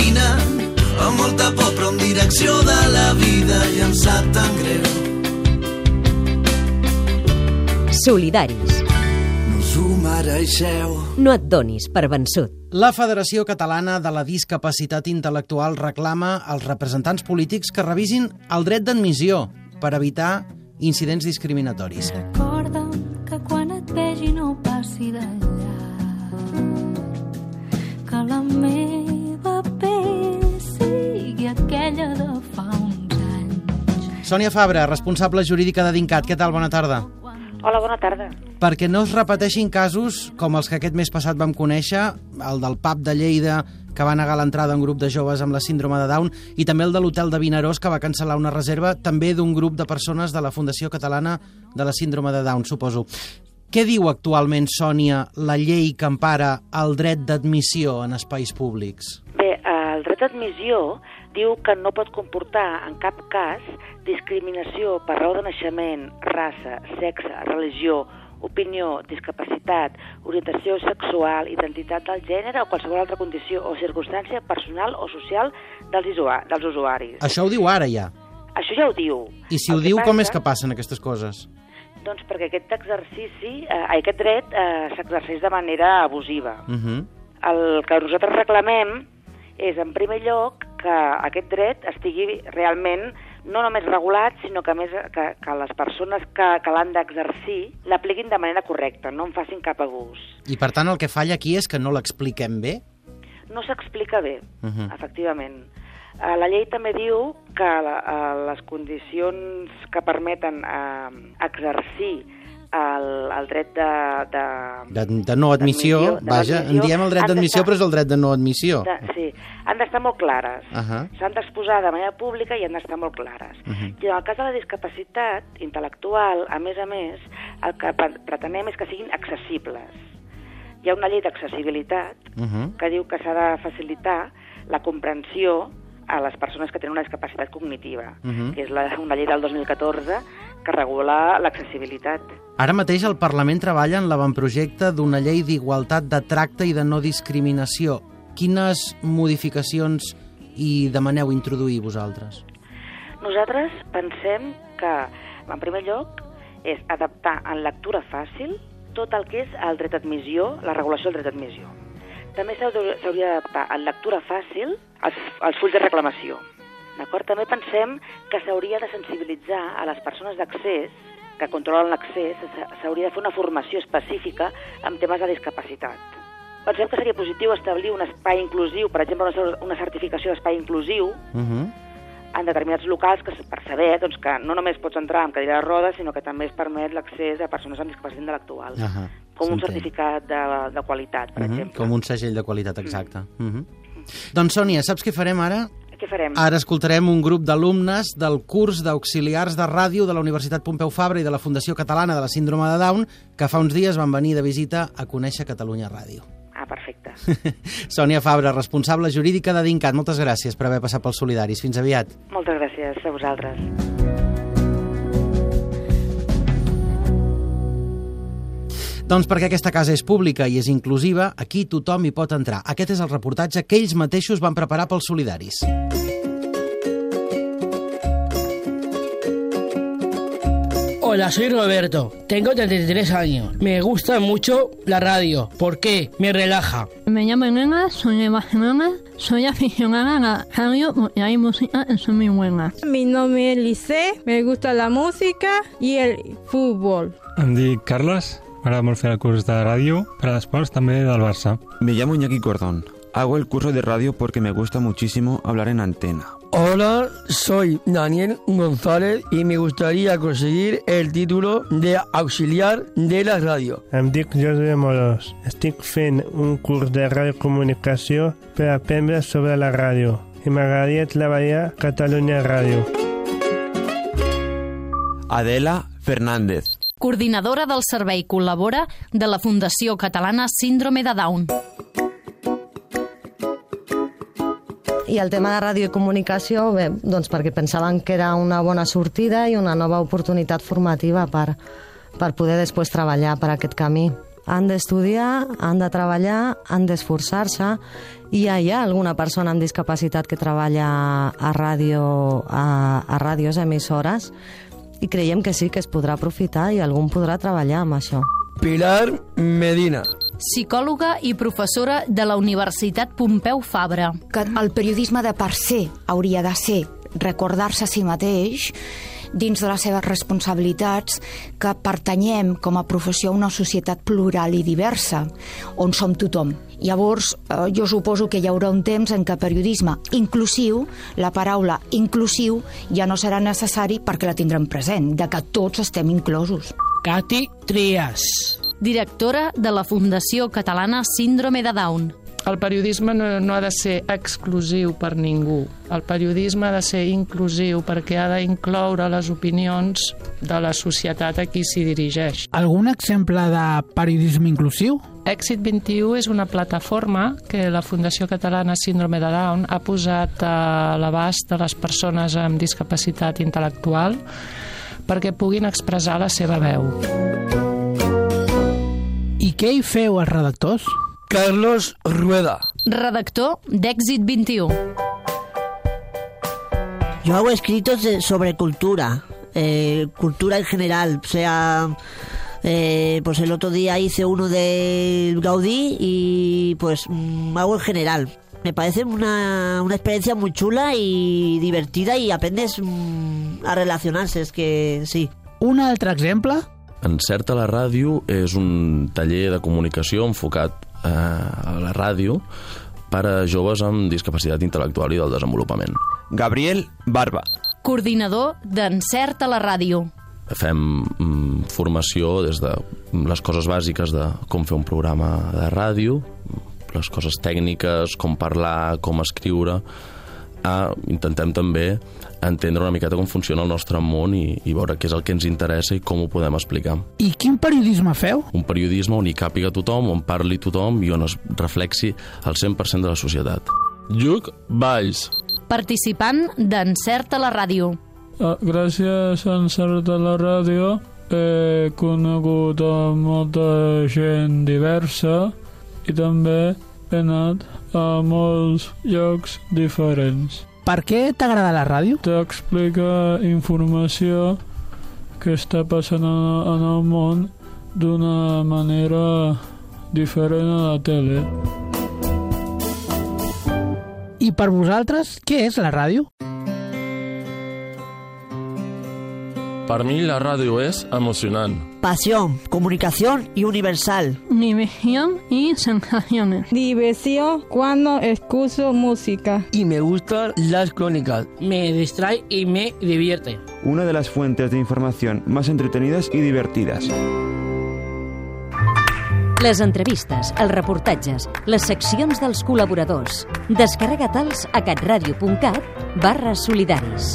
caminant amb molta por però en direcció de la vida i em sap tan greu. Solidaris. No us ho mereixeu. No et donis per vençut. La Federació Catalana de la Discapacitat Intel·lectual reclama als representants polítics que revisin el dret d'admissió per evitar incidents discriminatoris. Recorda'm que quan et vegi no passi d'allà que la meva Sònia Fabra, responsable jurídica de DINCAT. Què tal? Bona tarda. Hola, bona tarda. Perquè no es repeteixin casos com els que aquest mes passat vam conèixer, el del pub de Lleida, que va negar l'entrada a un grup de joves amb la síndrome de Down, i també el de l'hotel de Vinaròs, que va cancel·lar una reserva també d'un grup de persones de la Fundació Catalana de la Síndrome de Down, suposo. Què diu actualment, Sònia, la llei que empara el dret d'admissió en espais públics? Bé, el dret d'admissió diu que no pot comportar en cap cas discriminació per raó de naixement, raça, sexe, religió, opinió, discapacitat, orientació sexual, identitat del gènere o qualsevol altra condició o circumstància personal o social dels, dels usuaris. Això ho diu ara ja. Això ja ho diu. I si El ho diu, com passa- és que passen aquestes coses? Doncs perquè aquest exercici, eh, aquest dret, eh, s'exerceix de manera abusiva. Uh -huh. El que nosaltres reclamem és, en primer lloc, que aquest dret estigui realment no només regulat, sinó que a més que, que les persones que, que l'han d'exercir l'apliquin de manera correcta, no en facin cap abús. I per tant el que falla aquí és que no l'expliquem bé? No s'explica bé, Uh uh -huh. efectivament. Eh, La llei també diu que eh, les condicions que permeten eh, exercir el, el dret de... de, De, de no admissió, de vaja, en diem el dret d'admissió, però és el dret de no admissió. de, sí, han d'estar molt clares. Uh -huh. S'han d'exposar de manera pública i han d'estar molt clares. Uh -huh. I en el cas de la discapacitat intel·lectual, a més a més, el que pre- pretenem és que siguin accessibles. Hi ha una llei d'accessibilitat Uh -huh. que diu que s'ha de facilitar la comprensió a les persones que tenen una discapacitat cognitiva, Uh -huh. que és la, una llei del 2014 que regula l'accessibilitat. Ara mateix el Parlament treballa en l'avantprojecte d'una llei d'igualtat de tracte i de no discriminació. Quines modificacions hi demaneu introduir vosaltres? Nosaltres pensem que, en primer lloc, és adaptar en lectura fàcil tot el que és el dret d'admissió, la regulació del dret d'admissió. També s'hauria d'adaptar en lectura fàcil els, els fulls de reclamació. D'acord? També pensem que s'hauria de sensibilitzar a les persones d'accés que controlen l'accés, s'hauria de fer una formació específica en temes de discapacitat. Pensem que seria positiu establir un espai inclusiu, per exemple, una, certificació d'espai inclusiu, Uh -huh. en determinats locals que, per saber doncs, que no només pots entrar amb cadira de rodes, sinó que també es permet l'accés a persones amb discapacitat intel·lectual. Uh -huh. com un certificat de, de qualitat, per Uh -huh. exemple. Com un segell de qualitat, exacte. Uh -huh. Doncs, Sònia, saps què farem ara? Què farem? Ara escoltarem un grup d'alumnes del curs d'auxiliars de ràdio de la Universitat Pompeu Fabra i de la Fundació Catalana de la Síndrome de Down, que fa uns dies van venir de visita a conèixer Catalunya Ràdio. Ah, perfecte. Sònia Fabra, responsable jurídica de DINCAT, moltes gràcies per haver passat pels Solidaris. Fins aviat. Moltes gràcies a vosaltres. Doncs perquè aquesta casa és pública i és inclusiva, aquí tothom hi pot entrar. Aquest és el reportatge que ells mateixos van preparar pels Solidaris. Hola, soy Roberto. Tengo 33 años. Me gusta mucho la radio. ¿Por qué? Me relaja. Me llamo Elena, soy de Barcelona, soy aficionada a la radio porque hay música que son muy buenas. Mi nombre es Lice, me gusta la música y el fútbol. Em dic Carles, m'agrada molt fer el curs de ràdio, per a l'esports també del Barça. Me llamo Iñaki Cordón. Hago el curso de radio porque me gusta muchísimo hablar en antena. Hola, soy Daniel González y me gustaría conseguir el título de auxiliar de la radio. Em dic José Moros. Estic fent un curs de radiocomunicació per aprendre sobre la ràdio i m'agradaria treballar a Catalunya Ràdio. Adela Fernández. Coordinadora del servei col·labora de la Fundació Catalana Síndrome de Down. I el tema de ràdio i comunicació, bé, doncs perquè pensaven que era una bona sortida i una nova oportunitat formativa per, per poder després treballar per aquest camí han d'estudiar, han de treballar, han d'esforçar-se, i hi ha alguna persona amb discapacitat que treballa a ràdio, a, a ràdios emissores, i creiem que sí que es podrà aprofitar i algun podrà treballar amb això. Pilar Medina. Psicòloga i professora de la Universitat Pompeu Fabra. Que el periodisme de per ser hauria de ser recordar-se a si mateix dins de les seves responsabilitats que pertanyem com a professió a una societat plural i diversa, on som tothom. Llavors, eh, jo suposo que hi haurà un temps en què periodisme inclusiu, la paraula inclusiu, ja no serà necessari perquè la tindrem present, de que tots estem inclosos. Cati Trias. Directora de la Fundació Catalana Síndrome de Down. El periodisme no, no ha de ser exclusiu per ningú. El periodisme ha de ser inclusiu perquè ha d'incloure les opinions de la societat a qui s'hi dirigeix. Algun exemple de periodisme inclusiu? Èxit 21 és una plataforma que la Fundació Catalana Síndrome de Down ha posat a l'abast de les persones amb discapacitat intel·lectual perquè puguin expressar la seva veu. I què hi feu els redactors? Carlos Rueda. Redactor d'Èxit 21. Yo hago escritos de- sobre cultura, eh, cultura en general, o sea, eh, pues el otro día hice uno de Gaudí y pues mm, hago en general. Me parece una, una experiencia muy chula y divertida y aprendes mm, a relacionarse, es que sí. Un altre exemple? Encerta la ràdio és un taller de comunicació enfocat eh, a la ràdio per a joves amb discapacitat intel·lectual i del desenvolupament. Gabriel Barba. Coordinador d'Encert a la ràdio. Fem mm, formació des de les coses bàsiques de com fer un programa de ràdio, les coses tècniques, com parlar, com escriure, a, intentem també entendre una miqueta com funciona el nostre món i, i veure què és el que ens interessa i com ho podem explicar. I quin periodisme feu? Un periodisme on hi càpiga tothom, on parli tothom i on es reflexi el 100% de la societat. Lluc Valls. Participant d'Encert a la ràdio. Ah, gràcies a Encert de la ràdio he conegut a molta gent diversa i també he anat a molts llocs diferents. Per què t'agrada la ràdio? T'explica informació que està passant en en el món d'una manera diferent a la tele. I per vosaltres, què és la ràdio? Per mi la ràdio és emocionant. Pasión, comunicación y universal. Diversión y sensaciones. Diversión cuando escucho música. Y me gustan las crónicas. Me distrae y me divierte. Una de las fuentes de información más entretenidas y divertidas. Les entrevistes, els reportatges, les seccions dels col·laboradors. Descarrega-te'ls a catradio.cat barra solidaris.